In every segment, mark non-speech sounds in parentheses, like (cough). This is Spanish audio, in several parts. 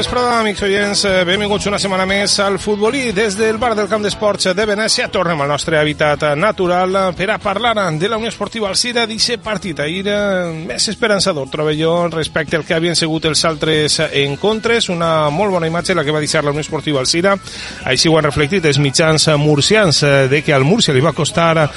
Vesprada, amics oients. Eh, benvinguts una setmana més al futbolí. Des del bar del Camp d'Esports de Venècia tornem al nostre habitat natural per a parlar de la Unió Esportiva Alcira d'aquest partit. Ahir eh, més esperançador, trobo jo, respecte al que havien sigut els altres encontres. Una molt bona imatge la que va deixar la Unió Esportiva Alcira. Així ho han reflectit els mitjans murcians eh, de que al Múrcia li va costar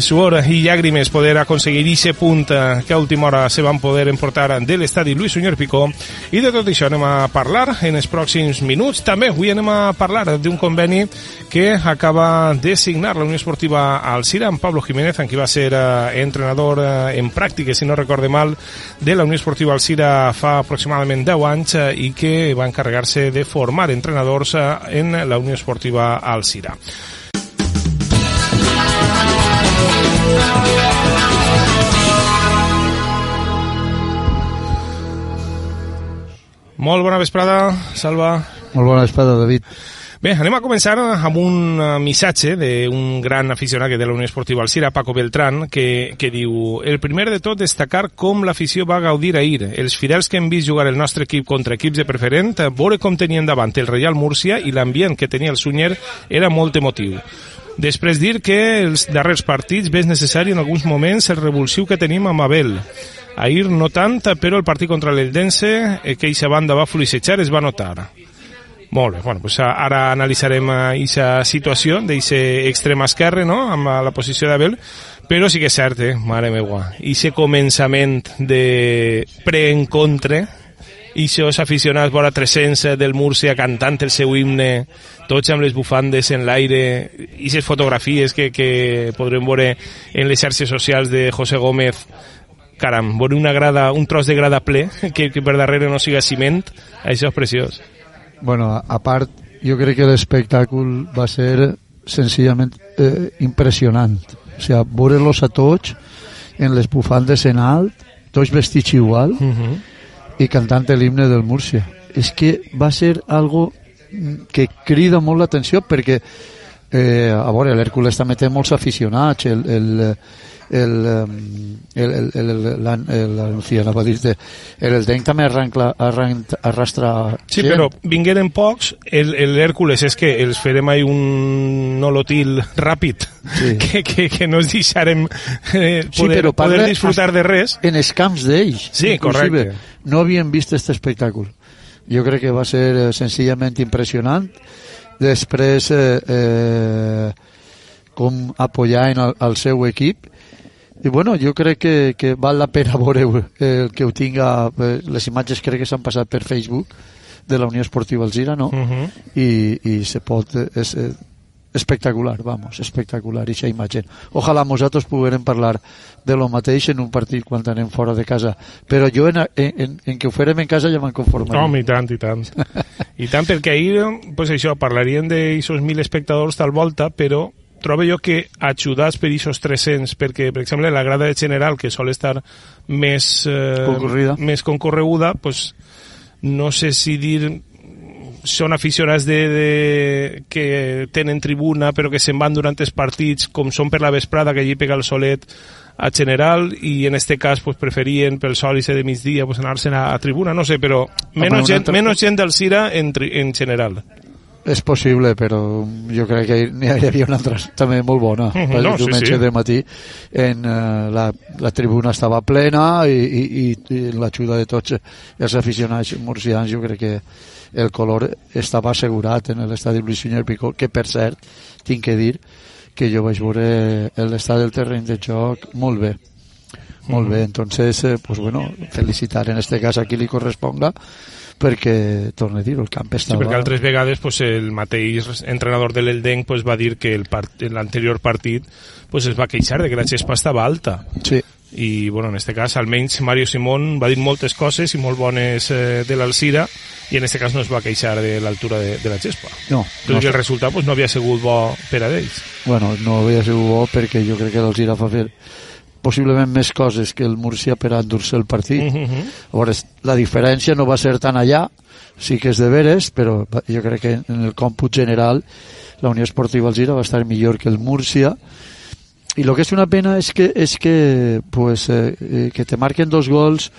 suor i llàgrimes poder aconseguir aquest punt que a última hora se van poder emportar de l'estadi Lluís Sunyer Picó. I de tot això anem a parlar en els pròxims minuts. També avui anem a parlar d'un conveni que acaba de signar la Unió Esportiva Alcira amb Pablo Jiménez, en qui va ser eh, entrenador eh, en pràctiques, si no recorde mal, de la Unió Esportiva Alcira fa aproximadament 10 anys eh, i que va encarregar-se de formar entrenadors eh, en la Unió Esportiva Alcira. Molt bona vesprada, Salva. Molt bona vesprada, David. Bé, anem a començar amb un eh, missatge d'un gran aficionat de la Unió Esportiva Alcira, Paco Beltrán, que, que diu el primer de tot destacar com l'afició va gaudir ahir. Els fidels que hem vist jugar el nostre equip contra equips de preferent, veure com tenien davant el Real Múrcia i l'ambient que tenia el Sunyer era molt emotiu. Després dir que els darrers partits ves necessari en alguns moments el revulsiu que tenim amb Abel. Ahir no tant, però el partit contra l'Eldense, eh, que eixa banda va fluixejar, es va notar. Molt bé, bueno, pues ara analitzarem aquesta situació d'aquest extrem esquerre, no?, amb la posició d'Abel, però sí que és cert, eh, mare meua, aquest començament de pre-encontre, els aficionats vora 300 del Múrcia cantant el seu himne, tots amb les bufandes en l'aire, les fotografies que, que podrem veure en les xarxes socials de José Gómez, caram, veure una grada, un tros de grada ple, que, que per darrere no siga ciment, això és preciós. Bueno, a, part, jo crec que l'espectacle va ser senzillament eh, impressionant. O sigui, veure-los a tots en les bufandes en alt, tots vestits igual, Uh -huh. i cantant l'himne del Múrcia. És que va ser algo que crida molt l'atenció perquè eh, a veure, l'Hèrcules també té molts aficionats el, el, el, el, el, el, el, el, dir el, el Denc també arrancla, arran, arrastra Sí, gent. però vingueren pocs, el, el Hèrcules és que els farem ahí un nolotil ràpid, Sí. que, que, que no ens deixarem eh, Sí, poder, però parla poder disfrutar de res. en els camps d'ells. Sí, inclusive. correcte. No havien vist aquest espectacle. Jo crec que va ser eh, senzillament impressionant. Després, eh, eh, com apoyar en el, el seu equip. I bueno, jo crec que, que val la pena veure el que ho tinga, eh, les imatges crec que s'han passat per Facebook de la Unió Esportiva Alzira, no? Uh -huh. i, i se pot eh, és eh, espectacular, vamos, espectacular aquesta imatge. Ojalà nosaltres poguérem parlar de lo mateix en un partit quan anem fora de casa, però jo en, en, en, en que ho farem en casa ja me'n conformaria. Home, i tant, i tant. (laughs) I tant, perquè ahir, pues això, parlaríem d'aixòs mil espectadors tal volta, però trobo jo que ajudats per aquests 300, perquè, per exemple, la grada de general, que sol estar més, eh, Concorrida. més concorreguda, pues, no sé si dir són aficionats de, de, que tenen tribuna però que se'n van durant els partits com són per la vesprada que allí pega el solet a general i en este cas pues, preferien pel sol i ser de migdia pues, anar-se'n a, a tribuna, no sé, però menys, gent, altra- menys gent del Cira en, tri- en general. És possible, però jo crec que hi havia una altra també molt bona. Mhm, El no, sí, diumenge sí. de matí en, eh, la, la tribuna estava plena i, i, i, i l'ajuda de tots els aficionats murcians jo crec que el color estava assegurat en l'estadi Luis Sunyer Picó, que per cert, tinc que dir que jo vaig veure l'estat del terreny de joc molt bé. Molt bé, entonces, eh, pues bueno, felicitar en este cas a qui li corresponga perquè, torno a dir, el camp Sí, estava... perquè altres vegades pues, el mateix entrenador de l'Eldenc pues, va dir que el part- l'anterior partit pues, es va queixar de que la gespa estava alta. Sí, i bueno, en este cas almenys Mario Simón va dir moltes coses i molt bones eh, de l'Alcira i en este cas no es va queixar de l'altura de, de la gespa no, no i el resultat pues, no havia sigut bo per a ells bueno, no havia sigut bo perquè jo crec que l'Alzira fa fer possiblement més coses que el Múrcia per a endur-se el partit. uh -huh. Llavors, la diferència no va ser tan allà, sí que és de veres, però jo crec que en el còmput general la Unió Esportiva Alzira va estar millor que el Múrcia y lo que es una pena es que es que pues eh, eh, que te marquen dos gols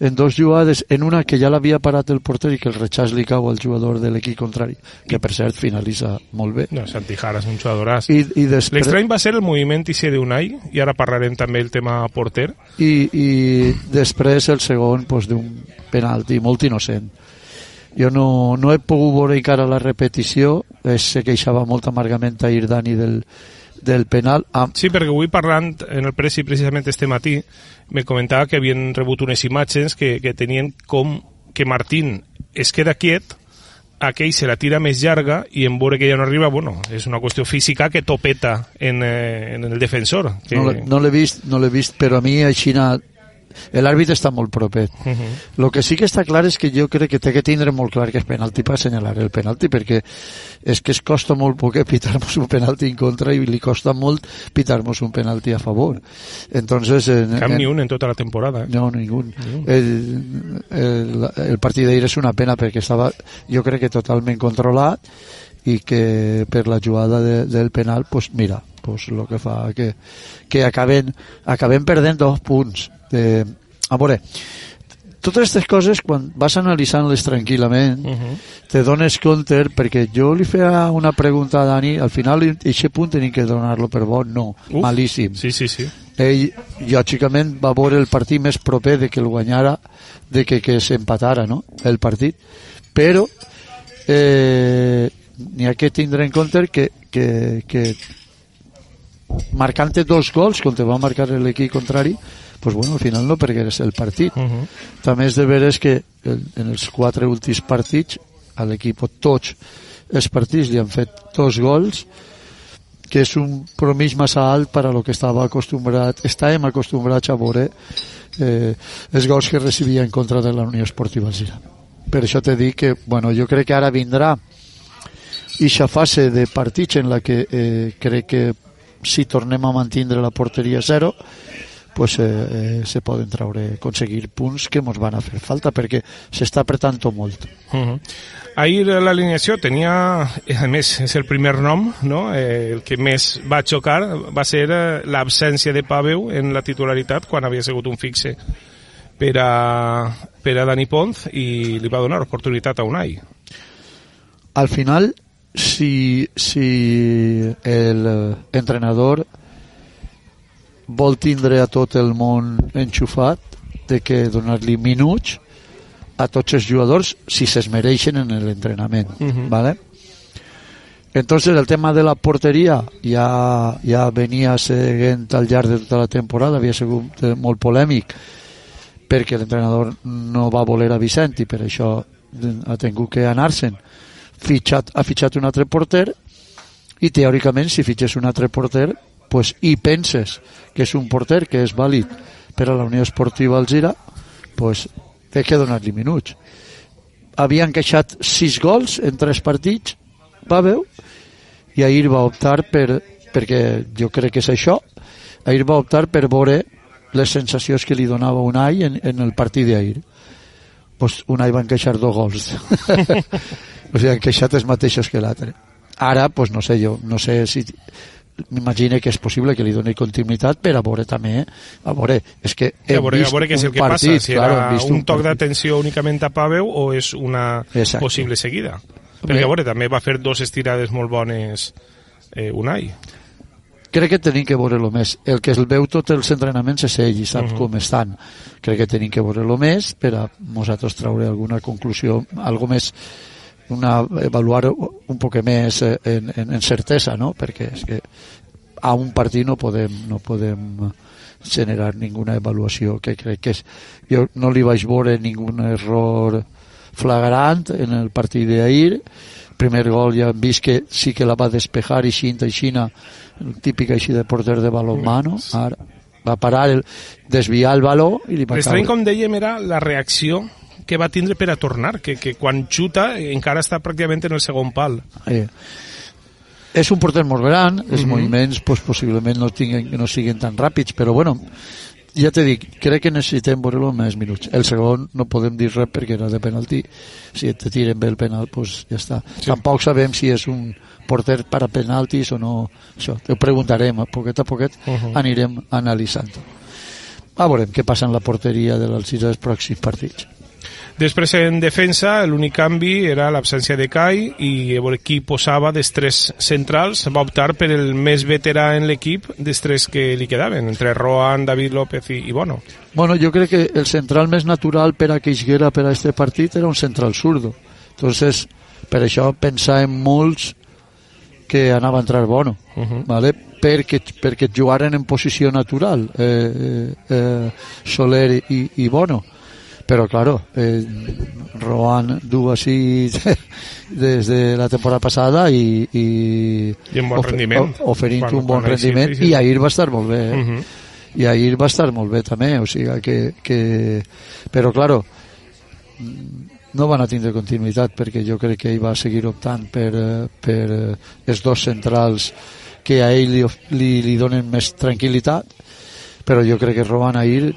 en dos jugades en una que ja l'havia parat el porter i que el rechaç li cau al jugador de l'equip contrari que per cert finalitza molt bé No, Santi Jara és un jugadoràs. i, i després L'estrany va ser el moviment ixe d'Unai, i ara parlarem també el tema porter. i, i després el segon pues, d'un penalti molt innocent jo no, no he pogut veure encara la repetició eh, se queixava molt amargament ahir Dani del, del penal amb, Sí, perquè avui parlant en el Presi precisament este matí me comentava que havien rebut unes imatges que, que tenien com que Martín es queda quiet aquell se la tira més llarga i en veure que ja no arriba, bueno, és una qüestió física que topeta en, eh, en el defensor. Que... no, l'he- no l'he vist, no l'he vist però a mi així l'àrbitre està molt propet Uh -huh. El que sí que està clar és que jo crec que té que tindre molt clar que és penalti per assenyalar el penalti, perquè és que es costa molt poc pitar-nos un penalti en contra i li costa molt pitar-nos un penalti a favor. Entonces, en, Cap en, ni un en tota la temporada. Eh? no, ningú. El, el, el partit d'ahir és una pena perquè estava, jo crec que totalment controlat i que per la jugada de, del penal, pues mira, pues lo que fa que, que acaben, acaben perdent dos punts. De, a veure, totes aquestes coses, quan vas analitzant-les tranquil·lament, Uh -huh. te dones compte, perquè jo li feia una pregunta a Dani, al final aquest punt tenim que donar-lo per bon, no, Uf, malíssim Sí, sí, sí. ell lògicament va veure el partit més proper de que el guanyara de que, que s'empatara no? el partit però eh, n'hi ha que tindre en compte que, que, que marcant dos gols com te va marcar l'equip contrari pues bueno, al final no pergueres el partit Uh -huh. també és de veres que en els quatre últims partits a l'equip tots els partits li han fet dos gols que és un promís massa alt per a lo que estava acostumbrat estàvem acostumbrats a veure eh, els gols que recibia en contra de la Unió Esportiva Alzira per això te dic que bueno, jo crec que ara vindrà ixa fase de partits en la que eh, crec que si tornem a mantindre la porteria a zero pues, eh, eh, se poden traure, aconseguir punts que ens van a fer falta perquè s'està apretant molt. Uh -huh. Ahir l'alineació tenia, a més, és el primer nom, no? eh, el que més va xocar va ser eh, l'absència de Paveu en la titularitat quan havia sigut un fixe per a, per a Dani Ponz i li va donar oportunitat a Unai. Al final, si, si el eh, entrenador vol tindre a tot el món enxufat de que donar-li minuts a tots els jugadors si se's mereixen en l'entrenament Mhm. ¿vale? entonces el tema de la porteria ja, ja venia seguint al llarg de tota la temporada havia sigut eh, molt polèmic perquè l'entrenador no va voler a Vicent i per això eh, ha tingut que anar-se'n fitxat, ha fitxat un altre porter i teòricament si fitxes un altre porter pues, i penses que és un porter que és vàlid per a la Unió Esportiva Alzira pues, té que donar-li minuts. Havien queixat sis gols en tres partits va veu i ahir va optar per perquè jo crec que és això ahir va optar per veure les sensacions que li donava Unai en, en el partit d'ahir pues Unai va encaixar dos gols (laughs) o sigui, han queixat els mateixos que l'altre ara, pues no sé jo no sé si m'imagine que és possible que li doni continuïtat per a veure també a veure, és que A hem veure, a vist veure què és un el que partit, passa, si claro, era vist un toc d'atenció únicament a Paveu o és una Exacte. possible seguida. Perquè, a veure, també va fer dos estirades molt bones eh, Unai. Crec que tenim que veure-lo més. El que el veu tots els entrenaments és ell i sap uh Mhm. -huh. com estan. Crec que tenim que veure-lo més per a nosaltres traure alguna conclusió, algo més una, avaluar un poc més eh, en, en, en certesa, no? Perquè és que a un partit no podem, no podem generar ninguna avaluació que crec que és... Jo no li vaig veure ningun error flagrant en el partit d'ahir primer gol ja hem vist que sí que la va despejar i xinta i xina el típic així de porter de balonmano ara va parar, el, desviar el baló i li va L'estrany, caure com dèiem, era la reacció que va tindre per a tornar, que, que quan xuta encara està pràcticament en el segon pal. eh. és un porter molt gran els Mhm. moviments pues, possiblement no, tinguen, no siguin tan ràpids però bueno ja t'he dit, crec que necessitem veure-lo més minuts. El segon no podem dir res perquè era de penalti. Si te tiren bé el penal, pues ja està. Sí. Tampoc sabem si és un porter per a penaltis o no. Això, ho preguntarem, a poquet a poquet uh -huh. anirem analitzant. A veurem què passa en la porteria de l'Alcira dels pròxims partits. Després en defensa l'únic canvi era l'absència de Kai i qui posava dels tres centrals va optar per el més veterà en l'equip dels tres que li quedaven, entre Roan, David López i, i Bono. Bueno, jo crec que el central més natural per a que Ixguera per a este partit era un central zurdo. Entonces, per això pensàvem molts que anava a entrar Bono, uh -huh. ¿vale? perquè, perquè jugaren en posició natural eh, eh, eh, Soler i, i Bono pero claro, eh, Roan duvo así (laughs) desde la temporada pasada y, y, I un bon rendiment oferint quan, un bon rendiment sí, sí. i ahir va estar molt bé eh? uh. -huh. i ahir va estar molt bé també o sigui que, que... però claro no van a tindre continuïtat perquè jo crec que ell va seguir optant per, per els dos centrals que a ell li, li, li donen més tranquil·litat però jo crec que Roman ahir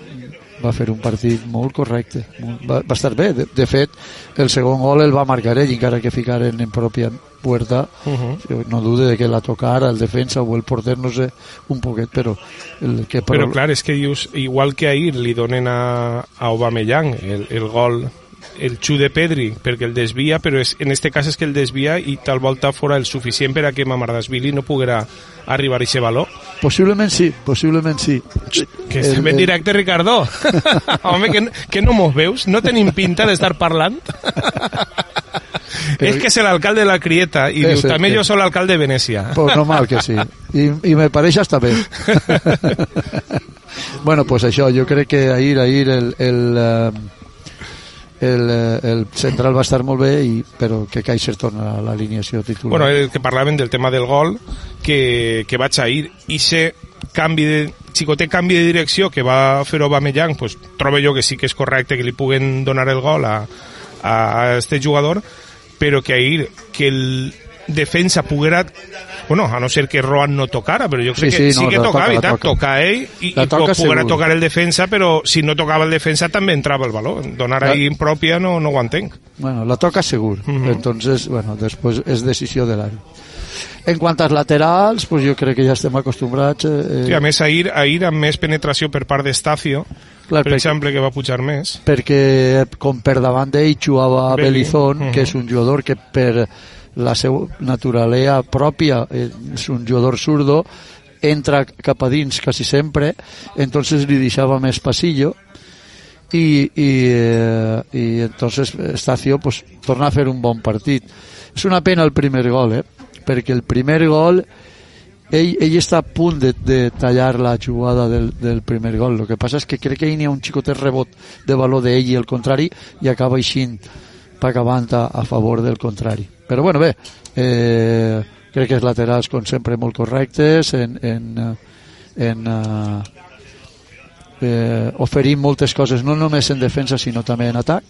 va fer un partit molt correcte. Va, va estar bé, de, de fet el segon gol el va marcar ell encara que ficaren en pròpia puerta. Uh -huh. no dude de que la tocara el defensa o el porter, no sé un poquet però el que però, però clar, és que dius, igual que ahir li donen a, a Aubameyang el, el gol el xu de Pedri perquè el desvia, però és, en este cas és que el desvia i tal volta fora el suficient per a que Mamardasvili no poguera arribar a aquest valor. Possiblement sí, possiblement sí. Que estem en directe, Ricardo. (laughs) Home, que, que no mos veus? No tenim pinta d'estar parlant? Però... És que és l'alcalde de la Crieta i diu, també que... jo soc l'alcalde de Venècia. Pues normal que sí. I, i me pareix hasta bé. (laughs) bueno, pues això, jo crec que ahir, ahir el, el, uh, el, eh, el central va estar molt bé i, però que Kaiser torna a l'alineació titular. Bueno, el que parlaven del tema del gol que, que vaig a ir i se canvi de xicotet canvi de direcció que va fer Aubameyang pues, trobo jo que sí que és correcte que li puguen donar el gol a, a, a este jugador però que ahir que el, defensa poguera bueno, a no ser que Roan no tocara, però jo crec sí, que sí no, que tocava, toca, i tant, toca ell i, i toca poguera segur. tocar el defensa, però si no tocava el defensa també entrava el valor. Donar la... ahí impròpia no, no ho entenc. Bueno, la toca segur. Uh -huh. Entonces, bueno, després és decisió de l'àrea. En quant als laterals, pues jo crec que ja estem acostumbrats. Eh... Sí, a més, ahir, ahir amb més penetració per part d'Estacio, Clar, per perquè, exemple, que va pujar més. Perquè com per davant d'ell jugava Belizón, uh -huh. que és un jugador que per la seva naturalea pròpia, és un jugador zurdo, entra cap a dins quasi sempre, entonces li deixava més passillo i, i, eh, i entonces Estacio pues, torna a fer un bon partit. És una pena el primer gol, eh? perquè el primer gol ell, ell està a punt de, de tallar la jugada del, del primer gol. El que passa és que crec que hi ha un xicotet rebot de valor d'ell i el contrari i acaba eixint acabant a, favor del contrari. Però bueno, bé eh, crec que els laterals com sempre molt correctes en, en, en uh, eh, oferint moltes coses no només en defensa sinó també en atac.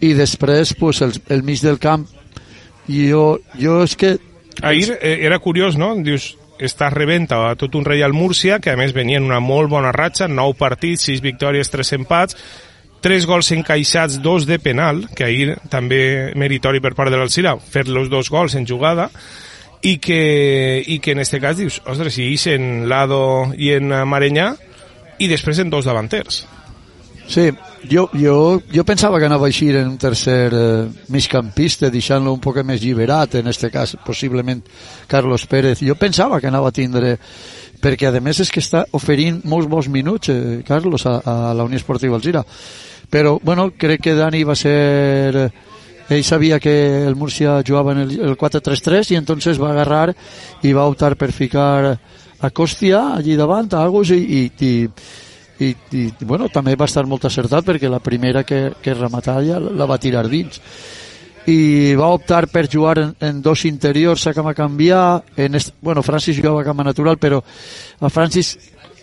I després pues, el, el mig del camp jo, jo és que Ahir eh, era curiós, no? Dius, està rebent a tot un Real Múrcia, que a més venia en una molt bona ratxa, nou partits, sis victòries, tres empats, tres gols encaixats, dos de penal, que ahir també meritori per part de l'Alcira, fer los dos gols en jugada, i que, i que en este cas dius, ostres, si ix en Lado i en Marenyà, i després en dos davanters. Sí, jo, jo, jo pensava que anava a eixir en un tercer eh, migcampista, deixant-lo un poc més lliberat, en este cas, possiblement Carlos Pérez. Jo pensava que anava a tindre perquè a més és que està oferint molts bons minuts eh, Carlos a, a la Unió Esportiva Alzira però bueno, crec que Dani va ser ell sabia que el Múrcia jugava en el, el 4-3-3 i entonces va agarrar i va optar per ficar a Còstia allí davant, a Agus i, i, i, i, i bueno, també va estar molt acertat perquè la primera que, que rematava la va tirar dins. I va optar per jugar en, en dos interiors a canviar en est... bueno, Francis jugava a cama natural però a Francis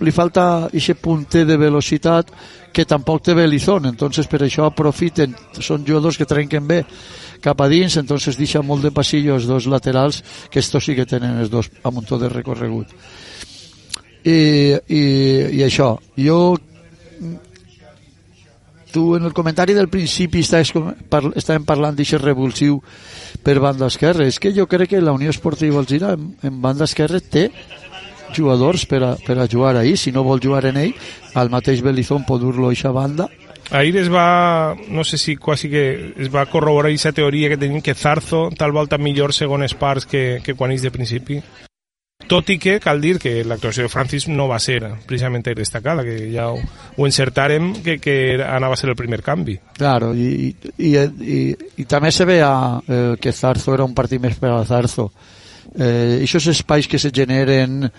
li falta aquest punter de velocitat que tampoc té Belizón, entonces per això aprofiten, són jugadors que trenquen bé cap a dins, entonces deixa molt de passillo els dos laterals, que estos sí que tenen els dos a muntó de recorregut. i, i, i això. Jo tu en el comentari del principi estàs, estàvem parlant d'això revulsiu per banda esquerra és que jo crec que la Unió Esportiva Alzira en, en banda esquerra té jugadors per a, per a jugar ahir si no vol jugar en ell al mateix Belizón pot dur-lo a aquesta banda Ahir es va, no sé si quasi que es va corroborar aquesta teoria que tenim que Zarzo tal volta millor segones parts que, que quan és de principi tot i que cal dir que l'actuació de Francis no va ser precisament destacada, que ja ho, ho encertarem que, que anava a ser el primer canvi. Claro, i, i, i, i també se veia eh, que Zarzo era un partit més per a Zarzo. Eh, aquests espais que se generen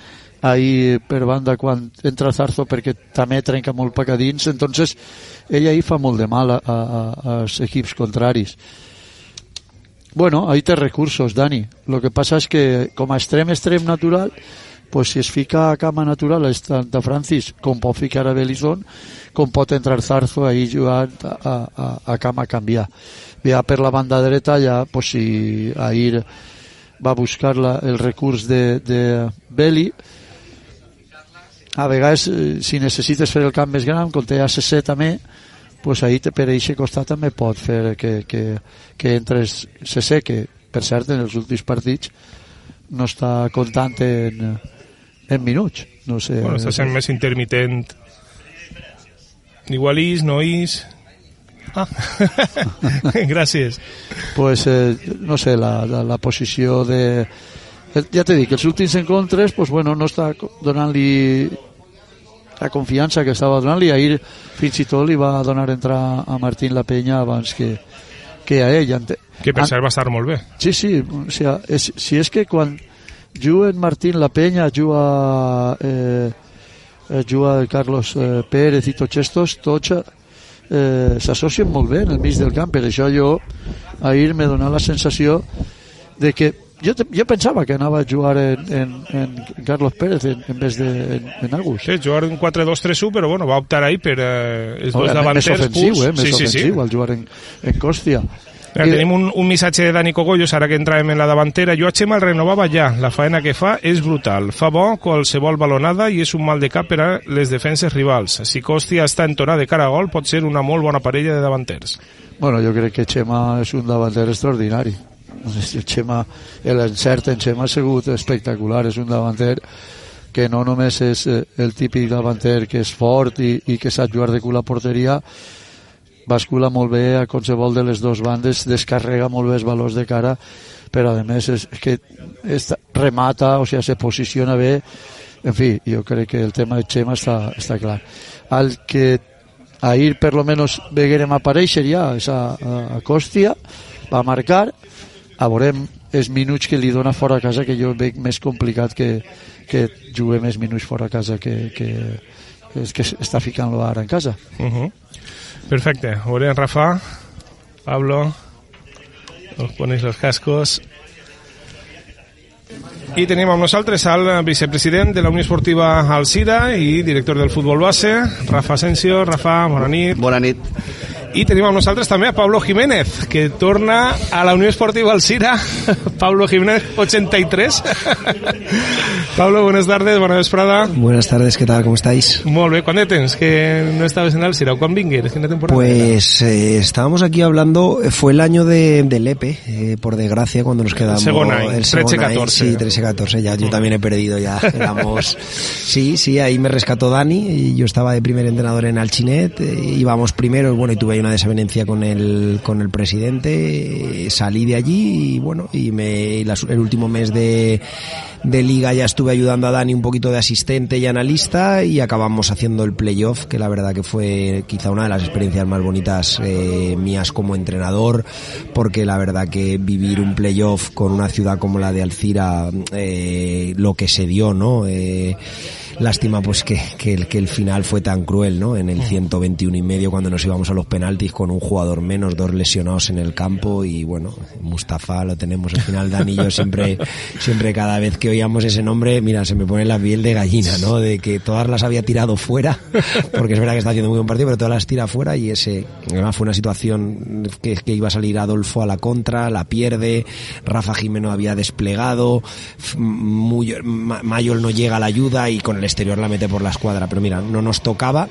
ahí per banda quan entra Zarzo perquè també trenca molt per dins, entonces ell ahí fa molt de mal a, a, als equips contraris. Bueno, ahí té recursos, Dani. Lo que passa és que com a extrem extrem natural, pues si es fica a cama natural a Francis com pot ficar a Belizón, com pot entrar Zarzo ahí jugant a, a, a cama a canviar. Ja per la banda dreta ja, pues si ahir va buscar la, el recurs de, de Beli, a vegades si necessites fer el camp més gran, com té ACC també, pues ahí per aquest costat també pot fer que, que, que entres CC que per cert en els últims partits no està comptant en, en minuts. No sé, bueno, està sent més intermitent. Igual is, no is (laughs) ah. gràcies pues eh, no sé la, la, la posició de ja t'he dit que els últims encontres pues bueno, no està donant-li la confiança que estava donant-li. Ahir fins i tot li va donar entrar a Martín La Penya abans que, que a ell. Que per cert va estar molt bé. Sí, sí, o sigui, és, si és que quan juguen Martín La Penya juga eh, eh juga Carlos eh, Pérez i tots estos tots eh, s'associen molt bé en el mig del camp per això jo ahir me donat la sensació de que jo, jo pensava que anava a jugar en, en, en Carlos Pérez en, en vez de en, en Agus. Sí, jugar en 4-2-3-1, però bueno, va optar ahí per eh, els dos davanters. Més ofensiu, eh? Més sí, ofensiu, sí, sí. al jugar en, en Còstia. Ja, I... Tenim un, un missatge de Dani Cogollos, ara que entràvem en la davantera. Jo a Xema el renovava ja. La faena que fa és brutal. Fa bo qualsevol balonada i és un mal de cap per a les defenses rivals. Si Còstia està entonat de cara a gol, pot ser una molt bona parella de davanters. Bueno, jo crec que Xema és un davanter extraordinari el Xema, l'encert en Xema ha sigut espectacular, és un davanter que no només és eh, el típic davanter que és fort i, i que sap jugar de cul a porteria, bascula molt bé a qualsevol de les dues bandes, descarrega molt bé els valors de cara, però a més és, és que és, remata, o sigui, se posiciona bé, en fi, jo crec que el tema de Xema està, està clar. El que ahir per lo menos veguerem aparèixer ja és a, a, Còstia, va marcar, a veurem els minuts que li dona fora a casa que jo veig més complicat que, que jugue més minuts fora a casa que, que, que, que està ficant-lo ara en casa uh -huh. Perfecte, veurem Rafa Pablo os ponéis los cascos i tenim amb nosaltres al vicepresident de la Unió Esportiva Alcira i director del futbol base, Rafa Asensio. Rafa, bona nit. Bona nit. I tenim amb nosaltres també a Pablo Jiménez, que torna a la Unió Esportiva Alcira. (laughs) Pablo Jiménez, 83. (laughs) Pablo, buenas tardes, buena vesprada. Buenas tardes, ¿qué tal? ¿Cómo estáis? Molt bé. ¿Cuándo tens que no estabas en Alcira? ¿O cuándo vingues? ¿Qué temporada Pues eh, estábamos aquí hablando, fue el año de, del EPE, eh, por desgracia, cuando nos quedamos... Segona, el 13-14. Sí, 13-14, ya, yo también he perdido ya. (laughs) Éramos... sí, sí, ahí me rescató Dani, y yo estaba de primer entrenador en Alchinet, eh, íbamos primero, bueno, y tuve una desavenencia con el, con el presidente, salí de allí y bueno, y me, el último mes de, de liga ya estuve ayudando a Dani un poquito de asistente y analista y acabamos haciendo el playoff, que la verdad que fue quizá una de las experiencias más bonitas eh, mías como entrenador, porque la verdad que vivir un playoff con una ciudad como la de Alcira, eh, lo que se dio, ¿no? Eh, Lástima pues que, que, el, que el final fue tan cruel, ¿no? En el 121 y medio cuando nos íbamos a los penaltis con un jugador menos, dos lesionados en el campo y bueno, Mustafa lo tenemos al final, Dani y yo siempre, (laughs) siempre cada vez que oíamos ese nombre, mira, se me pone la piel de gallina, ¿no? De que todas las había tirado fuera, (laughs) porque es verdad que está haciendo muy buen partido, pero todas las tira fuera y ese, además fue una situación que, que iba a salir Adolfo a la contra, la pierde, Rafa Jimeno había desplegado, Mayol no llega a la ayuda y con el exterior la mete por la escuadra, pero mira, no nos tocaba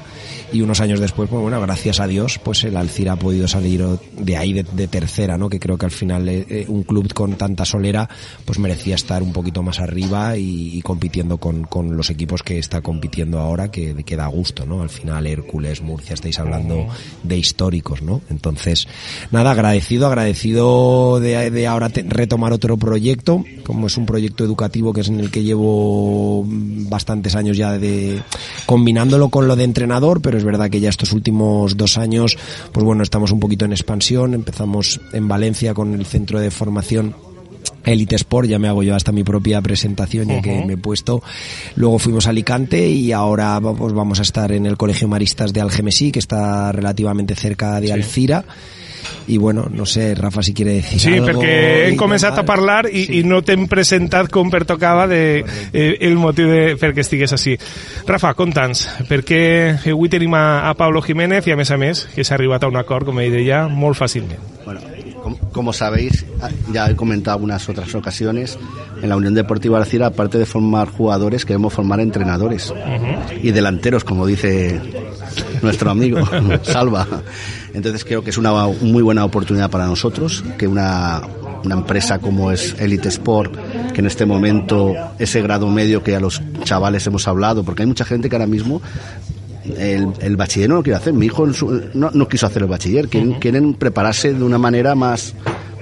y unos años después, pues bueno, gracias a Dios, pues el Alcira ha podido salir de ahí de, tercera, ¿no? Que creo que al final eh, eh, un club con tanta solera, pues merecía estar un poquito más arriba y, compitiendo con, los equipos que está compitiendo ahora, que, da gusto, ¿no? Al final Hércules, Murcia, estáis hablando de históricos, ¿no? Entonces, nada, agradecido, agradecido de, de ahora retomar otro proyecto, como es un proyecto educativo que es en el que llevo bastantes años ya de combinándolo con lo de entrenador, pero es verdad que ya estos últimos dos años, pues bueno, estamos un poquito en expansión. Empezamos en Valencia con el centro de formación Elite Sport, ya me hago yo hasta mi propia presentación ya que me he puesto. Luego fuimos a Alicante y ahora pues, vamos a estar en el Colegio Maristas de Algemesí, que está relativamente cerca de Alcira y bueno, no sé, Rafa si quiere decir sí, algo. Sí, perquè hem començat a parlar i, sí. i no t'hem presentat com pertocava de, eh, el motiu de, perquè estigués així. Rafa, conta'ns, per què avui tenim a, a Pablo Jiménez i a més a més que s'ha arribat a un acord, com ell deia, molt fàcilment. Bueno, como sabéis, ya he comentado algunas otras ocasiones, en la Unión Deportiva Alcira, aparte de formar jugadores, queremos formar entrenadores uh -huh. y delanteros, como dice nuestro amigo (laughs) Salva. Entonces creo que es una muy buena oportunidad para nosotros que una, una empresa como es Elite Sport, que en este momento ese grado medio que a los chavales hemos hablado, porque hay mucha gente que ahora mismo el, el bachiller no lo quiere hacer. Mi hijo no, no, quiso hacer el bachiller, quieren, quieren prepararse de una manera más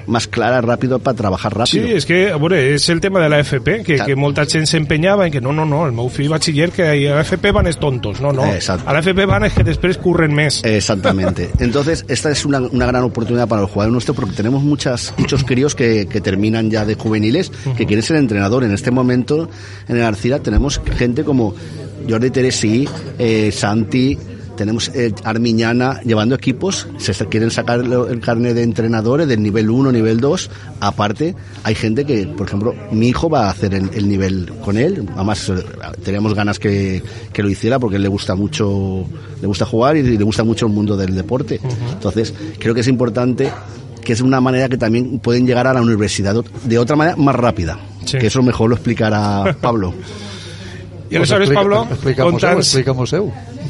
más clara, rápido, para trabajar rápido. Sí, és que, veure, és el tema de la FP, que, claro. que molta gent s'empenyava en que no, no, no, el meu fill batxiller que a la FP van els tontos, no, no. Exacto. A la FP van es que després curren més. Exactamente. (laughs) Entonces, esta es una, una gran oportunidad para el jugador nuestro porque tenemos muchas, muchos críos que, que terminan ya de juveniles que quieren ser entrenador. En este momento, en el Arcira, tenemos gente como Jordi Teresí, eh, Santi, tenemos eh, Armiñana llevando equipos, se quieren sacar el carnet de entrenadores del nivel 1, nivel 2. Aparte, hay gente que, por ejemplo, mi hijo va a hacer el, nivel con él. Además, eh, teníamos ganas que, que, lo hiciera porque le gusta mucho, le gusta jugar y le gusta mucho el mundo del deporte. Entonces, creo que es importante que es una manera que también pueden llegar a la universidad de otra manera más rápida. Que eso mejor lo explicará Pablo. (laughs) y aleshores, pues Pablo, explicamos, explicamos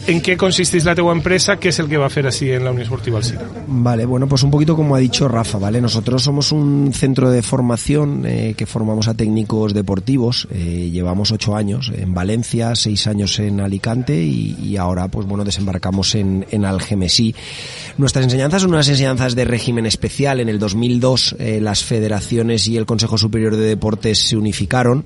¿En qué consistís la teua empresa? ¿Qué es el que va a hacer así en la Unión Esportiva Alcira? Vale, bueno, pues un poquito como ha dicho Rafa, ¿vale? Nosotros somos un centro de formación eh, que formamos a técnicos deportivos. Eh, llevamos ocho años en Valencia, seis años en Alicante y, ahora, pues bueno, desembarcamos en, en Algemesí. Nuestras enseñanzas son unas enseñanzas de régimen especial. En el 2002 eh, las federaciones y el Consejo Superior de Deportes se unificaron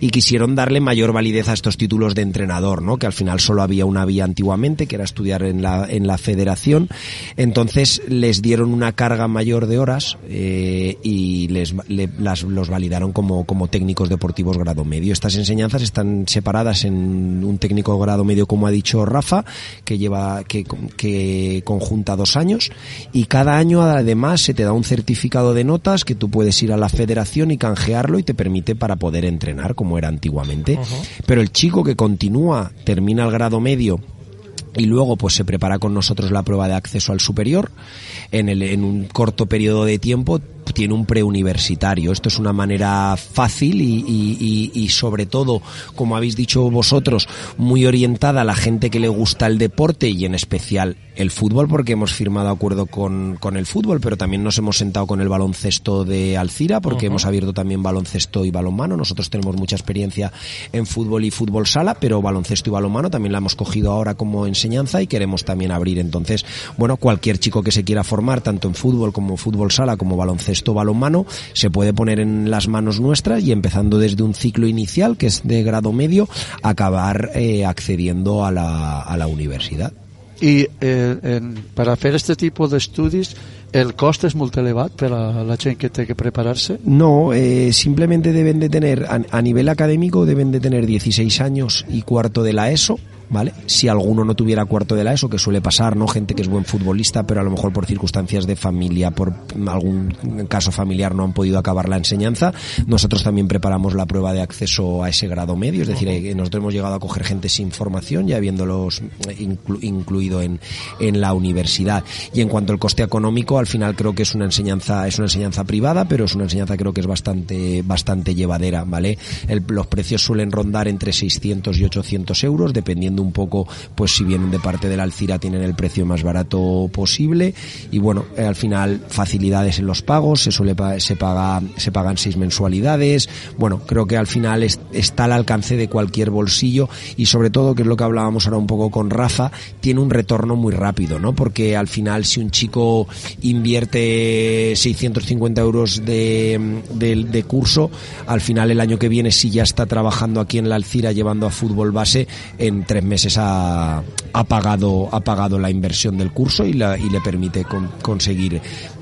y quisieron darle mayor validez a estos títulos de entrenador, ¿no? Que al final solo había una vía antiguamente, que era estudiar en la, en la federación. Entonces les dieron una carga mayor de horas eh, y les las, los validaron como, como técnicos deportivos grado medio. Estas enseñanzas están separadas en un técnico grado medio, como ha dicho Rafa, que lleva, que, que conjunta dos años y cada año además se te da un certificado de notas que tú puedes ir a la federación y canjearlo y te permite para poder entrenar como era antiguamente. Pero el chico que continúa, termina el grado medio y luego pues se prepara con nosotros la prueba de acceso al superior en, el, en un corto periodo de tiempo tiene un preuniversitario. Esto es una manera fácil y, y, y, sobre todo, como habéis dicho vosotros, muy orientada a la gente que le gusta el deporte y en especial el fútbol, porque hemos firmado acuerdo con, con el fútbol, pero también nos hemos sentado con el baloncesto de Alcira, porque hemos abierto también baloncesto y balonmano. Nosotros tenemos mucha experiencia en fútbol y fútbol sala, pero baloncesto y balonmano también la hemos cogido ahora como enseñanza y queremos también abrir. Entonces, bueno, cualquier chico que se quiera formar, tanto en fútbol como fútbol sala, como baloncesto, esto balonmano se puede poner en las manos nuestras y empezando desde un ciclo inicial que es de grado medio acabar eh, accediendo a la, a la universidad. Y eh, en, para hacer este tipo de estudios ¿El coste es muy elevado para la gente que tiene que prepararse? No, eh, simplemente deben de tener, a, a, nivel académico, deben de tener 16 años y cuarto de la ESO, ¿vale? Si alguno no tuviera cuarto de la ESO, que suele pasar, ¿no? Gente que es buen futbolista, pero a lo mejor por circunstancias de familia, por algún caso familiar no han podido acabar la enseñanza, nosotros también preparamos la prueba de acceso a ese grado medio, es decir, eh, nosotros hemos llegado a coger gente sin formación, ya habiéndolos incluido en, en la universidad. Y en cuanto al coste económico, al final creo que es una enseñanza, es una enseñanza privada, pero es una enseñanza creo que es bastante, bastante llevadera, ¿vale? los precios suelen rondar entre 600 y 800 euros, dependiendo un poco, pues si vienen de parte de la Alcira tienen el precio más barato posible y bueno, eh, al final facilidades en los pagos, se suele se paga se pagan seis mensualidades. Bueno, creo que al final está al alcance de cualquier bolsillo y sobre todo, que es lo que hablábamos ahora un poco con Rafa, tiene un retorno muy rápido, ¿no? Porque al final si un chico invierte 650 euros de, de curso, al final el año que viene si ya está trabajando aquí en la Alcira llevando a fútbol base, en tres meses ha, ha, pagado, ha pagado la inversión del curso y, la, y le permite conseguir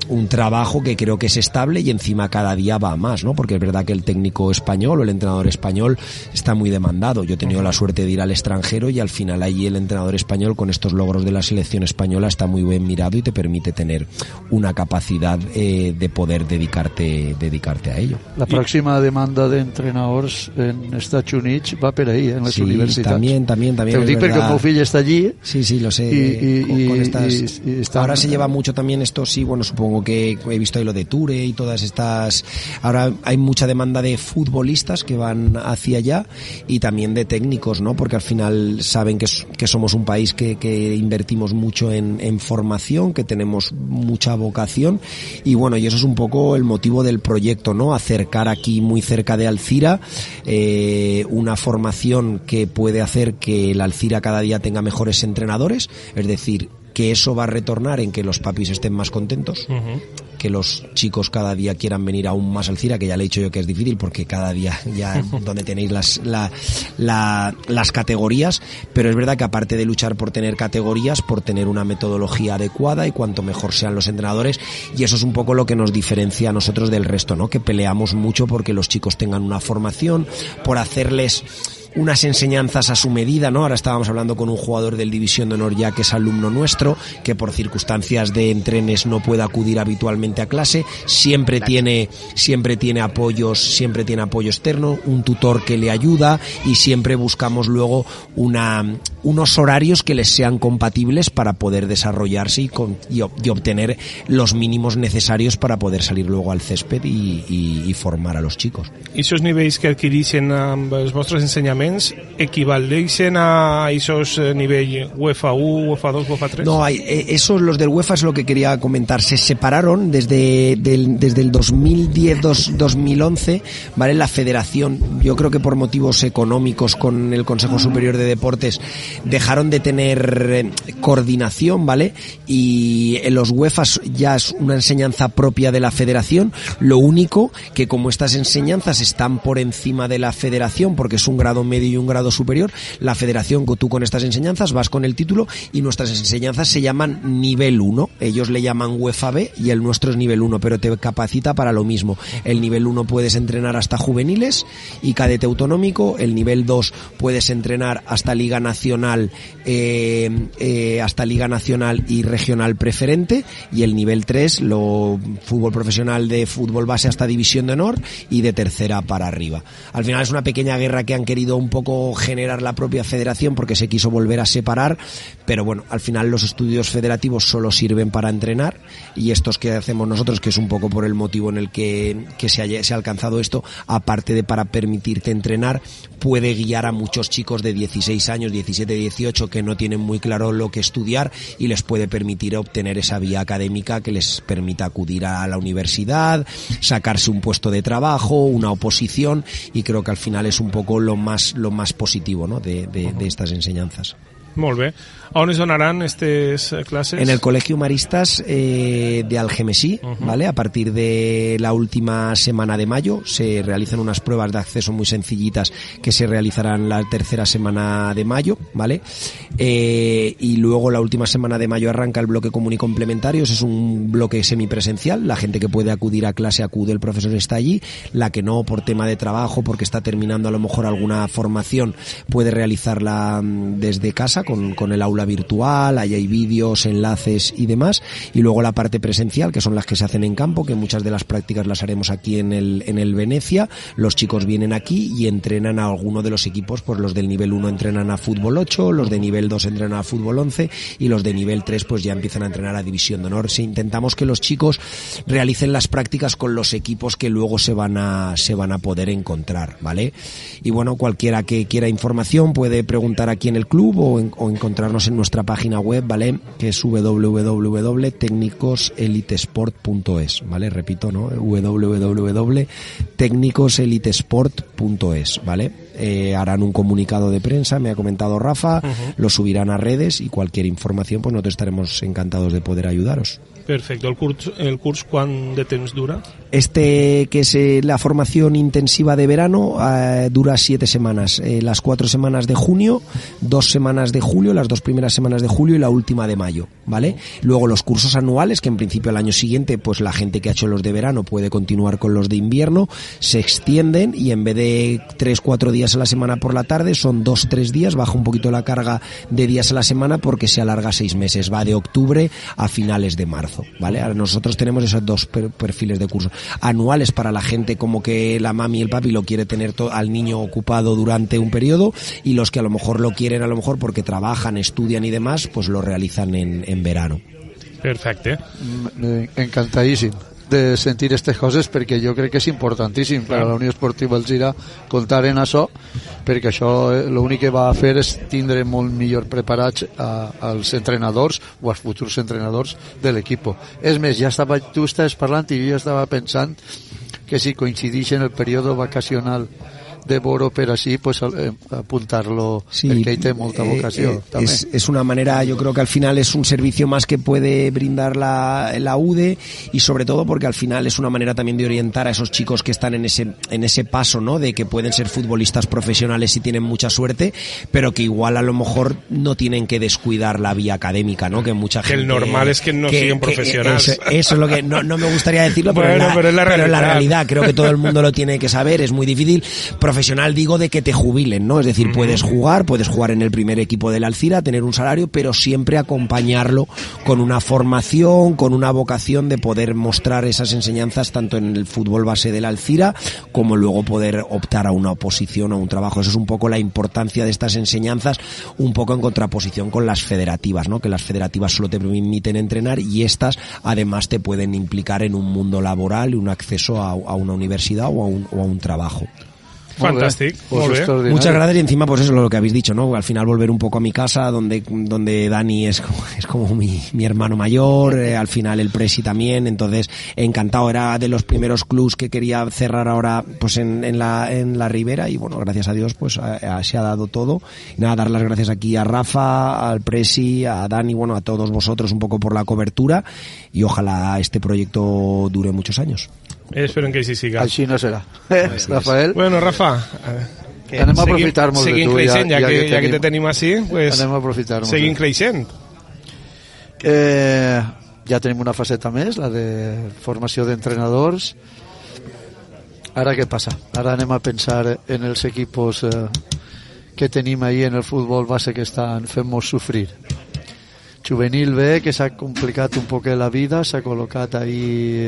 un trabajo que creo que es estable y encima cada día va más, ¿no? Porque es verdad que el técnico español o el entrenador español está muy demandado. Yo he tenido la suerte de ir al extranjero y al final allí el entrenador español con estos logros de la selección española está muy bien mirado y te permite tener una capacidad eh, de poder dedicarte dedicarte a ello. La próxima demanda de entrenadores en Estados Unidos va por ahí, en las sí, universidades. También, también, también. Te digo porque mi fill está allí. Sí, sí, lo sé. Y, con, con y, estas... y- y están- Ahora se lleva mucho también esto, sí, bueno, supongo que he visto ahí lo de Ture y todas estas... Ahora hay mucha demanda de futbolistas que van hacia allá y también de técnicos, ¿no? Porque al final saben que, somos un país que, invertimos mucho en, formación, que tenemos mucha vocación y bueno, y eso es un poco el motivo del proyecto, ¿no? Acercar aquí muy cerca de Alcira eh, una formación que puede hacer que la Alcira cada día tenga mejores entrenadores, es decir, que eso va a retornar en que los papis estén más contentos, que los chicos cada día quieran venir aún más al CIRA, que ya le he dicho yo que es difícil porque cada día ya (laughs) donde tenéis las, la- la- las categorías, pero es verdad que aparte de luchar por tener categorías, por tener una metodología adecuada y cuanto mejor sean los entrenadores, y eso es un poco lo que nos diferencia a nosotros del resto, ¿no? Que peleamos mucho porque los chicos tengan una formación, por hacerles unas enseñanzas a su medida, ¿no? Ahora estábamos hablando con un jugador del División de Honor ya que es alumno nuestro, que por circunstancias de entrenes no puede acudir habitualmente a clase, siempre tiene, siempre tiene apoyos, siempre tiene apoyo externo, un tutor que le ayuda y siempre buscamos luego una, unos horarios que les sean compatibles para poder desarrollarse y, con- y ob- y obtener los mínimos necesarios para poder salir luego al césped y, y- y formar a los chicos. I esos nivells que amb els vostres equivaleixen a esos eh, nivell UEFA 1, UEFA 2, UEFA 3? No, eh, esos, los del UEFA es lo que quería comentar. Se separaron desde, desde el 2010-2011, ¿vale? La federación, yo creo que por motivos económicos con el Consejo Superior de Deportes, dejaron de tener eh, coordinación, ¿vale? Y en los UEFA ya es una enseñanza propia de la federación. Lo único que como estas enseñanzas están por encima de la federación, porque es un grado medio y un grado superior, la federación, tú con estas enseñanzas vas con el título y nuestras enseñanzas se llaman nivel 1. Ellos le llaman UEFA B y el nuestro es nivel 1, pero te capacita para lo mismo. El nivel 1 puedes entrenar hasta juveniles y cadete autonómico. El nivel 2 puedes entrenar hasta Liga Nacional, eh, eh, hasta Liga Nacional y Regional Preferente. Y el nivel 3, lo fútbol profesional de fútbol base hasta División de Honor y de tercera para arriba. Al final es una pequeña guerra que han querido un poco generar la propia federación porque se quiso volver a separar, pero bueno, al final los estudios federativos solo sirven para entrenar y estos que hacemos nosotros, que es un poco por el motivo en el que, que se, haya- se ha alcanzado esto, aparte de para permitirte entrenar, puede guiar a muchos chicos de 16 años, 17, 18 que no tienen muy claro lo que estudiar y les puede permitir obtener esa vía académica que les permita acudir a la universidad, sacarse un puesto de trabajo, una oposición y creo que al final es un poco lo más lo más positivo ¿no? de, de- de estas enseñanzas. A on es donaran estas clases? En el Colegio Maristas eh, de Algemesí, ¿vale? A partir de la última semana de mayo se realizan unas pruebas de acceso muy sencillitas que se realizarán la tercera semana de mayo, ¿vale? Eh, y luego la última semana de mayo arranca el bloque común y complementarios, es un bloque semipresencial, la gente que puede acudir a clase acude, el profesor está allí, la que no por tema de trabajo, porque está terminando a lo mejor alguna formación, puede realizarla mm, desde casa con, con el aula virtual, ahí hay vídeos, enlaces y demás, y luego la parte presencial, que son las que se hacen en campo, que muchas de las prácticas las haremos aquí en el, en el Venecia, los chicos vienen aquí y entrenan a alguno de los equipos, pues los del nivel 1 entrenan a fútbol 8, los de nivel 2 entrenan a fútbol 11 y los de nivel 3 pues ya empiezan a entrenar a división de honor. Si intentamos que los chicos realicen las prácticas con los equipos que luego se van a, se van a poder encontrar, ¿vale? Y bueno, cualquiera que quiera información puede preguntar aquí en el club o, en- o encontrarnos en nuestra página web, ¿vale? Que es www.tecnicoselitesport.es, ¿vale? Repito, ¿no? www.tecnicoselitesport.es, ¿vale? Eh, harán un comunicado de prensa, me ha comentado Rafa, lo subirán a redes y cualquier información, pues nosotros estaremos encantados de poder ayudaros. Perfecto. El curs, el curs quant de temps dura? Este, que es eh, la formación intensiva de verano, eh, dura siete semanas. Eh, las cuatro semanas de junio, dos semanas de julio, las dos primeras semanas de julio y la última de mayo, ¿vale? Luego los cursos anuales, que en principio al año siguiente, pues la gente que ha hecho los de verano puede continuar con los de invierno, se extienden y en vez de tres, cuatro días a la semana por la tarde, son dos, tres días, baja un poquito la carga de días a la semana porque se alarga seis meses, va de octubre a finales de marzo, ¿vale? Ahora nosotros tenemos esos dos per- perfiles de curso. Anuales para la gente como que la mami y el papi lo quiere tener to- al niño ocupado durante un periodo y los que a lo mejor lo quieren a lo mejor porque trabajan, estudian y demás, pues lo realizan en, en verano. Perfecte. Mm, eh, encantadíssim de sentir aquestes coses perquè jo crec que és importantíssim per a la Unió Esportiva Alzira comptar en això perquè això eh, l'únic que va a fer és tindre molt millor preparats a, als entrenadors o als futurs entrenadors de l'equip. És més, ja estava, tu estaves parlant i jo ja estava pensant que si coincideix en el període vacacional de Boro per així pues, eh, apuntar-lo ell té molta eh, vocació eh, també. es, es una manera, yo creo que al final es un servicio más que puede brindar la, la UDE y sobre todo porque al final es una manera también de orientar a esos chicos que están en ese, en ese paso, ¿no? De que pueden ser futbolistas profesionales y tienen mucha suerte, pero que igual a lo mejor no tienen que descuidar la vía académica, ¿no? Que mucha Que gente... el normal es que no siguen profesionales. Eso, eso es lo que no, no me gustaría decirlo, pero, Bueno, la, pero es la pero realidad. realidad creo que todo el mundo lo tiene que saber, es muy difícil. Profesional digo de que te jubilen, ¿no? Es decir, puedes jugar, puedes jugar en el primer equipo del Alcira, tener un salario, pero siempre acompañarlo con una formación, con una vocación de poder mostrar esas enseñanzas tanto en el fútbol base del Alcira como luego poder optar a una oposición o un trabajo. Eso es un poco la importancia de estas enseñanzas, un poco en contraposición con las federativas, ¿no? Que las federativas solo te permiten entrenar y estas además te pueden implicar en un mundo laboral y un acceso a, a una universidad o a un, o a un trabajo. Fantàstic. Pues Molt bé. extraordinari. Muchas gracias y encima pues eso es lo que habéis dicho, ¿no? Al final volver un poco a mi casa donde, donde Dani es como, (laughs) es como mi, mi hermano mayor, eh, al final el Presi también, entonces encantado, era de los primeros clubs que quería cerrar ahora pues en, en la, en la Ribera y bueno, gracias a Dios pues a- a- se ha dado todo. Y nada, dar las gracias aquí a Rafa, al Presi, a Dani, bueno, a todos vosotros un poco por la cobertura y ojalá este proyecto dure muchos años. Esperen que així siga. Així no serà. Eh, Rafael, Bueno, Rafa, eh, anem a seguim- aprofitar-nos de seguim tu, ja, creixent, ja, ja, que, que, ja que te tenim, així, pues, anem a aprofitar-nos. seguim creixent. Eh, ja tenim una faceta més, la de formació d'entrenadors. Ara què passa? Ara anem a pensar en els equipos eh, que tenim ahí en el futbol base que estan fent-nos sofrir. Juvenil B, que s'ha complicat un poc la vida, s'ha col·locat ahí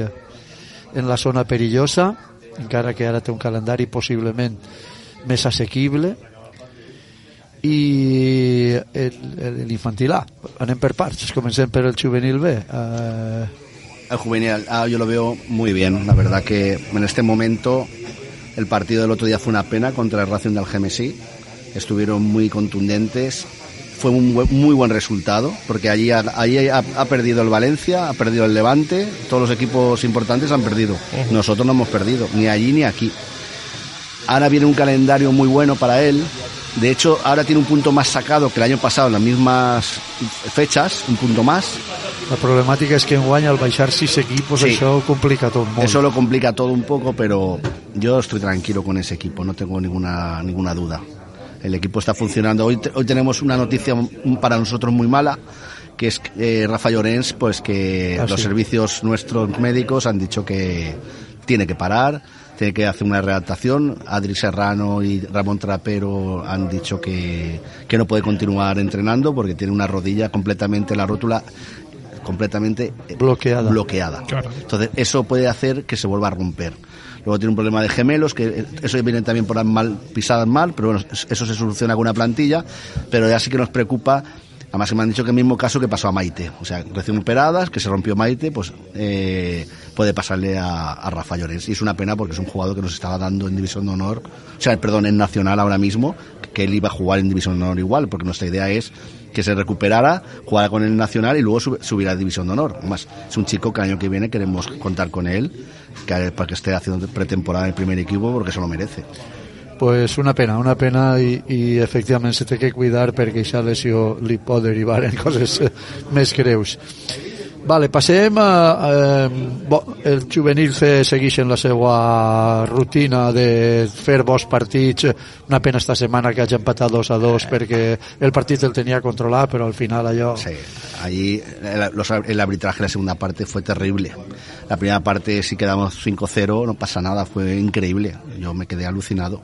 en la zona perillosa, encara que ara té un calendari possiblement més assequible, i l'infantil A. Anem per parts, comencem per el juvenil B. Eh, El juvenil ah, yo lo veo muy bien. La verdad que en este momento el partido del otro día fue una pena contra el Racing del Gemesí. Estuvieron muy contundentes. Fue un muy buen resultado porque allí, ha- allí ha, ha perdido el Valencia, ha perdido el Levante, todos los equipos importantes han perdido. Nosotros no hemos perdido, ni allí ni aquí. Ahora viene un calendario muy bueno para él, De hecho, ahora tiene un punto más sacado que el año pasado en las mismas fechas, un punto más. La problemàtica és que enguany al baixar sis equipos Sí. això complica tot molt. Eso lo complica todo un poco, pero yo estoy tranquilo con ese equipo, no tengo ninguna, ninguna duda. El equipo está funcionando. Hoy, hoy tenemos una noticia para nosotros muy mala, que es eh, Rafa Llorens, pues que Ah, los sí. servicios nuestros médicos han dicho que tiene que parar, tiene que hacer una readaptación. Adri Serrano y Ramón Trapero han dicho que, que no puede continuar entrenando porque tiene una rodilla completamente, la rótula completamente eh, Bloqueada. bloqueada. Claro. Entonces, eso puede hacer que se vuelva a romper. Luego tiene un problema de gemelos, que eh, eso viene también por las mal, pisadas mal, pero bueno, es- eso se soluciona con una plantilla, pero ya sí que nos preocupa. Además, que me han dicho que el mismo caso que pasó a Maite. O sea, recién operadas, que se rompió Maite, pues eh, puede pasarle a, a Rafa Llorens. Y es una pena porque es un jugador que nos estaba dando en División de Honor, o sea, perdón, en Nacional ahora mismo, que él iba a jugar en División de Honor igual, porque nuestra idea es que se recuperara, jugara con el Nacional y luego sub- subirá a División de Honor. Además, es un chico que el año que viene queremos contar con él, que, para que esté haciendo pretemporada en el primer equipo, porque se lo merece. pues una pena, una pena i, i efectivament se té que cuidar perquè aquesta lesió li pot derivar en (laughs) coses eh, més greus. Vale, passem a... Eh, bo, el juvenil C segueix en la seva rutina de fer bons partits. Una pena esta setmana que hagi empatat 2 a 2 perquè el partit el tenia controlat, però al final allò... Sí, allí el, los- el arbitraje en la segunda parte fue terrible. La primera parte si quedamos 5-0, no pasa nada, fue increíble. Yo me quedé alucinado.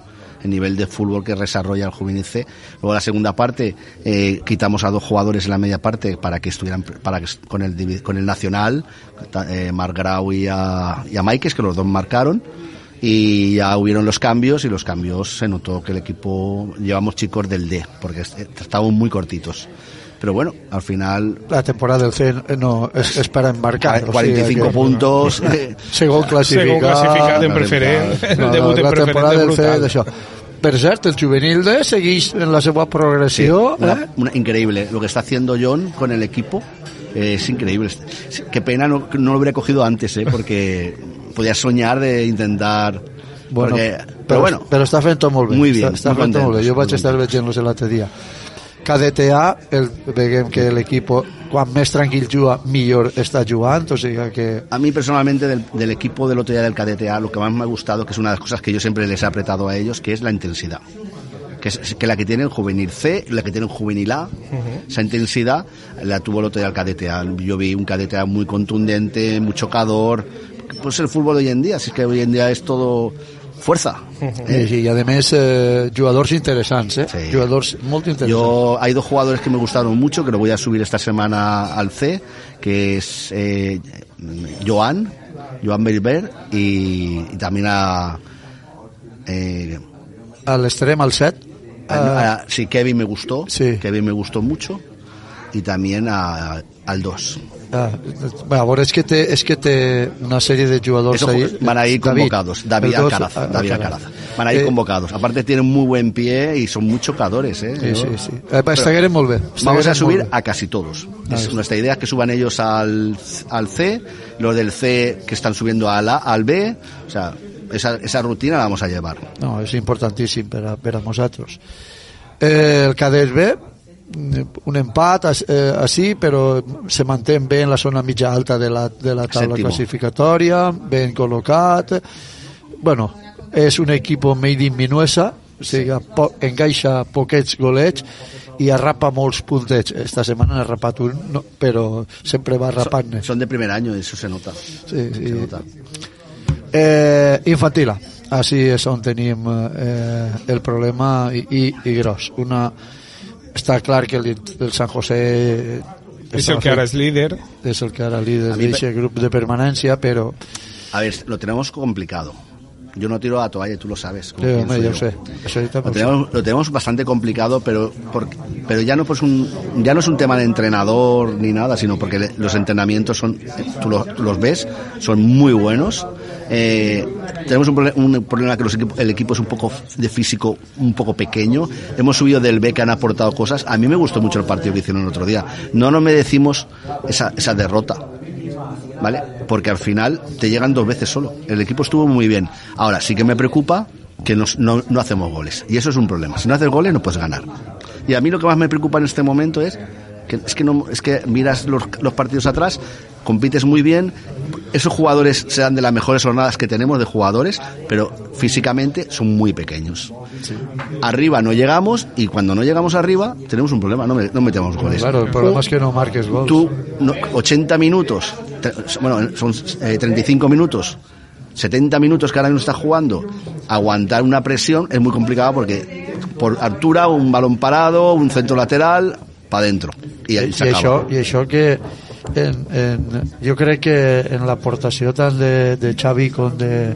El nivel de fútbol que desarrolla el Juvenil C. Luego la segunda parte eh, quitamos a dos jugadores en la media parte para que estuvieran para que con el con el Nacional, eh, Marc Grau y a, y a Maikes, que los dos marcaron y ya hubieron los cambios y los cambios se notó que el equipo llevamos chicos del D porque est- estábamos muy cortitos pero bueno al final La temporada del C no, és, és per embarcar. o sigui 45 que- puntos eh, Segon classificat. Segon classificat en No, preferent. No, en la temporada del C d'això. Per cert, el juvenil D segueix en la seva progressió. una- eh? una- increíble lo que está haciendo John con el equipo eh, es increíble Sí, qué pena no, no lo hubiera cogido antes eh, porque podía soñar de intentar Bueno, porque- però, pero bueno però està fent tot molt bé. Muy bien, Està, està muy fent tot molt bé. Jo vaig estar veient-los l'altre dia. KDTA, el, veiem que l'equip, quan més tranquil juga, millor està jugant, o sigui que... A mí personalmente del, del equipo del otro día del KDTA lo que más me ha gustado, que es una de las cosas que yo siempre les he apretado a ellos, que es la intensidad. Que es que la que tiene el juvenil C, la que tiene el juvenil A, esa intensidad la tuvo el otro día el KDTA. Yo vi un KDTA muy contundente, muy chocador. Pues el fútbol de hoy en día, si es que hoy en día es todo fuerza. Eh, sí, I a més, eh, jugadors interessants, eh? Sí. Jugadors molt interessants. Yo hay dos jugadores que me gustaron mucho, que lo voy a subir esta semana al C, que es eh, Joan, Joan Berber y, y también a eh, A l'extrem, al 7, a- a- sí, Kevin me gustó, Sí. Kevin me gustó mucho y también a, al 2. Ah, és que, té, és que té una sèrie de jugadors Esos ahí. van a ir David, convocados, David el dos, Alcaraz, ah, David Alcaraz. Van a ir Eh, convocados. Aparte tienen muy buen pie y son muy chocadores, ¿eh? Sí, sí, sí. Eh, molt bé. Vamos a subir a casi todos. Es- está. nuestra idea es que suban ellos al, al C, los del C que están subiendo al A, al B. O sea, esa, esa rutina la vamos a llevar. No, és importantíssim per a, per a nosaltres. Eh, el cadet B, un empat eh, així, però se manté bé en la zona mitja alta de la, de la taula Sèptimo. classificatòria, ben col·locat. Bueno, és un equip made in Minuesa, o sigui, po encaixa poquets golets i arrapa molts puntets. Esta setmana n'ha rapat un, no, però sempre va rapant-ne. Son de primer año, eso se nota. Sí, sí. Se nota. Eh, infantil A. Així és on tenim eh, el problema i, i, i gros. Una, està clar que el, el San José És el que ara és líder. és el que ara líder A mi d'aquest grup de permanència, però A ver, lo tenemos complicado. Yo no tiro a la toalla, tú lo sabes. yo. sé. Lo tenemos, lo tenemos bastante complicado, pero por- pero ya no pues un ya no es un tema de entrenador ni nada, sino porque le- los entrenamientos son tú los, tú los ves, son muy buenos. Eh, tenemos un, proble- un problema que los el equipo es un poco de físico un poco pequeño. Hemos subido del B que han aportado cosas. A mí me gustó mucho el partido que hicieron el otro día. No nos merecimos esa, esa derrota. ¿vale? Porque al final te llegan dos veces solo. El equipo estuvo muy bien. Ahora, sí que me preocupa que nos- no, no hacemos goles. Y eso es un problema. Si no haces goles, no puedes ganar. Y a mí lo que más me preocupa en este momento es que, es que, no, es que miras los, los partidos atrás, compites muy bien, esos jugadores serán de las mejores jornadas que tenemos de jugadores, pero físicamente son muy pequeños. Arriba no llegamos y cuando no llegamos arriba tenemos un problema, no, me- no metemos goles. Claro, el problema es que no marques gols. tú, no, 80 minutos, bueno, son eh, 35 minutos, 70 minutos que ahora mismo estás jugando, aguantar una presión es muy complicado porque por altura, un balón parado, un centro lateral, para adentro. Y, I, i, acaba. això, I això que en, en, jo crec que en l'aportació tant de, de Xavi com de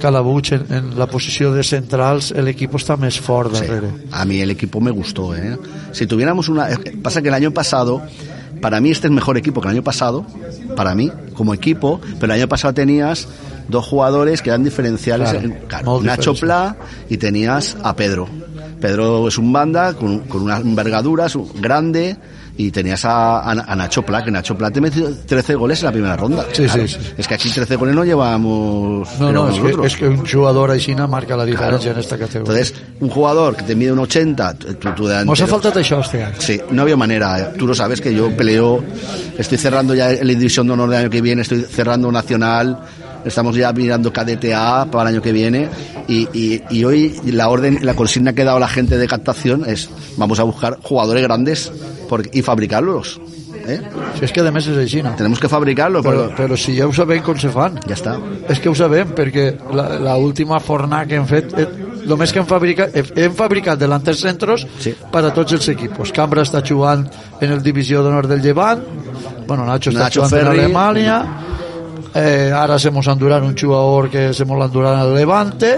Calabuig en, en la posició de centrals l'equip està més fort Sí, darrere. a mí el equipo me gustó. ¿eh? Si tuviéramos una... Pasa que el año pasado, para mí este es mejor equipo que el año pasado, para mí, como equipo, pero el año pasado tenías dos jugadores que eran diferenciales. Claro, en- claro, Nacho. Pla y tenías a Pedro. Pedro es un banda con, con una envergadura es un- grande y tenías a, a- a Nacho Pla, que Nacho Pla te metió 13 goles en la primera ronda. Sí, sí, sí. Es que aquí 13 goles no llevamos No, no, és que, és que un jugador així marca la diferència Claro. en esta categoria. Entonces, un jugador que te mide un 80, tu, tu delantero- Mos ha faltat això este. Sí, no había manera. Tú lo sabes que yo peleo, estoy cerrando ya la división de honor del año que viene, estoy cerrando nacional, estamos ya mirando KDTA para el año que viene y, y- y hoy la orden, la consigna que ha dado la gente de captación es vamos a buscar jugadores grandes por- y fabricarlos. ¿eh? Si és que a més és així, no? Tenemos que fabricarlos, Però, pero però si ja ho sabem com se fan. ya está. És que ho sabem, perquè la, la última fornada que hem fet, eh, només que hem fabricat, hem, fabricat delanters centros Sí. per a tots els equipos. Cambra està jugant en el divisió d'honor del Llevant, bueno, Nacho està Nacho jugant Ferri. en Alemanya, eh, ara se mos enduran un jugador que se mos l'enduran al Levante,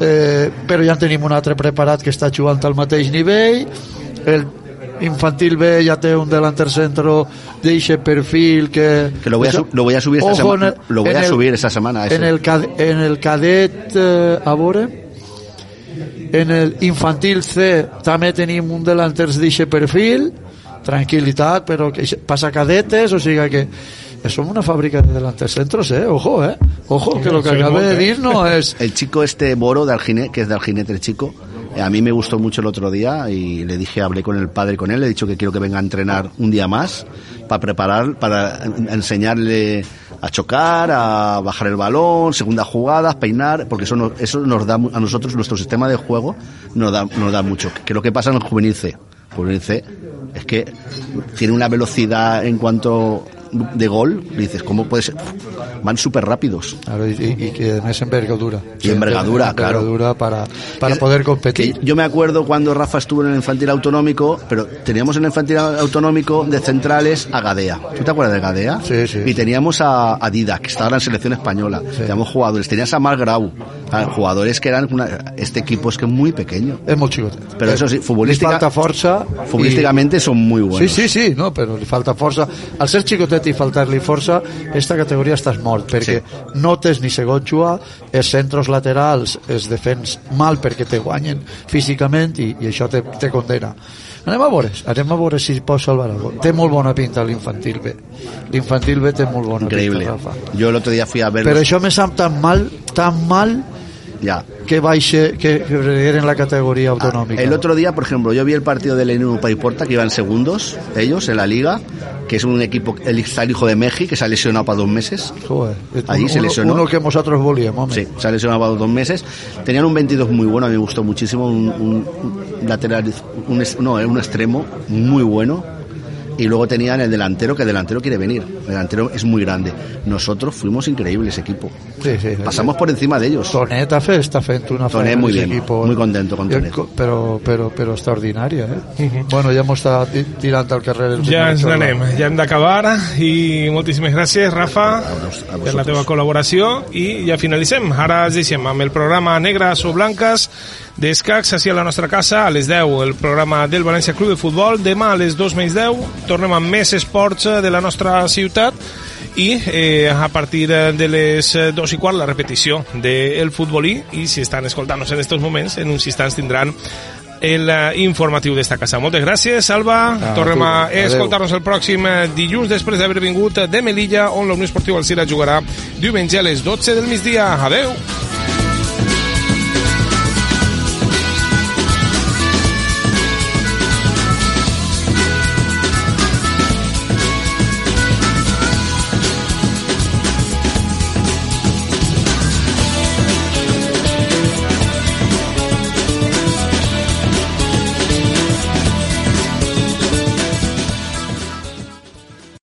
eh, però ja en tenim un altre preparat que està jugant al mateix nivell, el infantil B ja té un delanter centro d'eixe perfil que... Que lo voy a su- lo voy a subir esta semana. el- Lo voy a el- subir esta semana, ese. En el, en el cadet, eh, a veure, en el infantil C també tenim un delanters d'eixe perfil, tranquil·litat, però que passa cadetes, o sigui que som una fàbrica de delanters centros, eh? Ojo, eh? Ojo, que lo que molt de dir no és... (laughs) El chico este Boro de Alginet, que es de Alginete el chico, eh, a mí me gustó mucho el otro día y le dije, hablé con el padre con él, le he dicho que quiero que venga a entrenar un día más para preparar, para en- enseñarle a chocar, a bajar el balón, segundas jugadas, peinar, porque eso, no- eso nos da a nosotros, nuestro sistema de juego nos da, nos da mucho. Que lo que pasa en el juvenil C, juvenil C es que tiene una velocidad en cuanto de gol, y dices, ¿cómo puede ser? Van súper rápidos. Claro, y, y- y que además envergadura. Y envergadura, envergadura para, para Que- poder competir. yo me acuerdo cuando Rafa estuvo en el infantil autonómico, pero teníamos en el infantil autonómico de centrales a Gadea. ¿Tú te acuerdas de Gadea? Sí, sí. Y teníamos a, a Dida, que estaba en la selección española. Teníamos jugadores. Tenías a Marc Grau, a jugadores que eran una- este equipo es que es muy pequeño. És molt xicotet. Però això sí, futbolística- falta força. Futbolísticamente son muy buenos. Sí, sí, sí, no, però li falta força. Al ser xicotet i faltar-li força, esta categoria estàs mort, perquè no tens ni segon jugar, els centros laterals es defens mal perquè te guanyen físicament i, i això te, te condena. Anem a veure, anem a veure si pot salvar algo. Té molt bona pinta l'infantil B. L'infantil B té molt bona Increíble. pinta, Rafa. El otro día fui a ver. Però això me sap tan mal, tan mal, Ya. que baixe, que, que releguen la categoria autonòmica. El otro día, por ejemplo, yo vi el partido del Lenino Paiporta, que iban segundos, ellos, en la liga, que es un equipo, el, el hijo de Meji, que se ha lesionado para dos meses. Joder, Allí se lesionó. uno que nosotros volíem, home. Sí, se ha lesionado para dos meses. Tenían un 22 muy bueno, a mí me gustó muchísimo, un, un- un lateral, un, no, un extremo muy bueno. Y luego tenían el delantero, que el delantero quiere venir. El delantero es muy grande. Nosotros fuimos increíbles, equipo. Sí, sí. Pasamos por encima de ellos. Tonet ha fet, està fent una Tonet feina muy en bien, equipo. muy contento con Jo- Tonet. co- Però, però, però extraordinària, eh? Bueno, ja m'ho està ti- tirant al carrer. el Chorla. n'anem, ja hem d'acabar i moltíssimes gràcies Rafa vos- a per la teva col·laboració i ja finalitzem, ara deixem amb el programa Negres o Blanques d'escacs així a la nostra casa a les 10 el programa del València Club de Futbol demà a les 2 més 10 tornem amb més esports eh, de la nostra ciutat i eh, a partir de les eh, dos i quart la repetició del futbolí i si estan escoltant-nos en estos moments en uns instants tindran el eh, informatiu d'esta casa. Moltes gràcies, Alba. Ah, Tornem a escoltar-nos el pròxim eh, dilluns després d'haver vingut de Melilla, on la Unió Esportiva Alcira jugarà diumenge a les 12 del migdia. Adeu!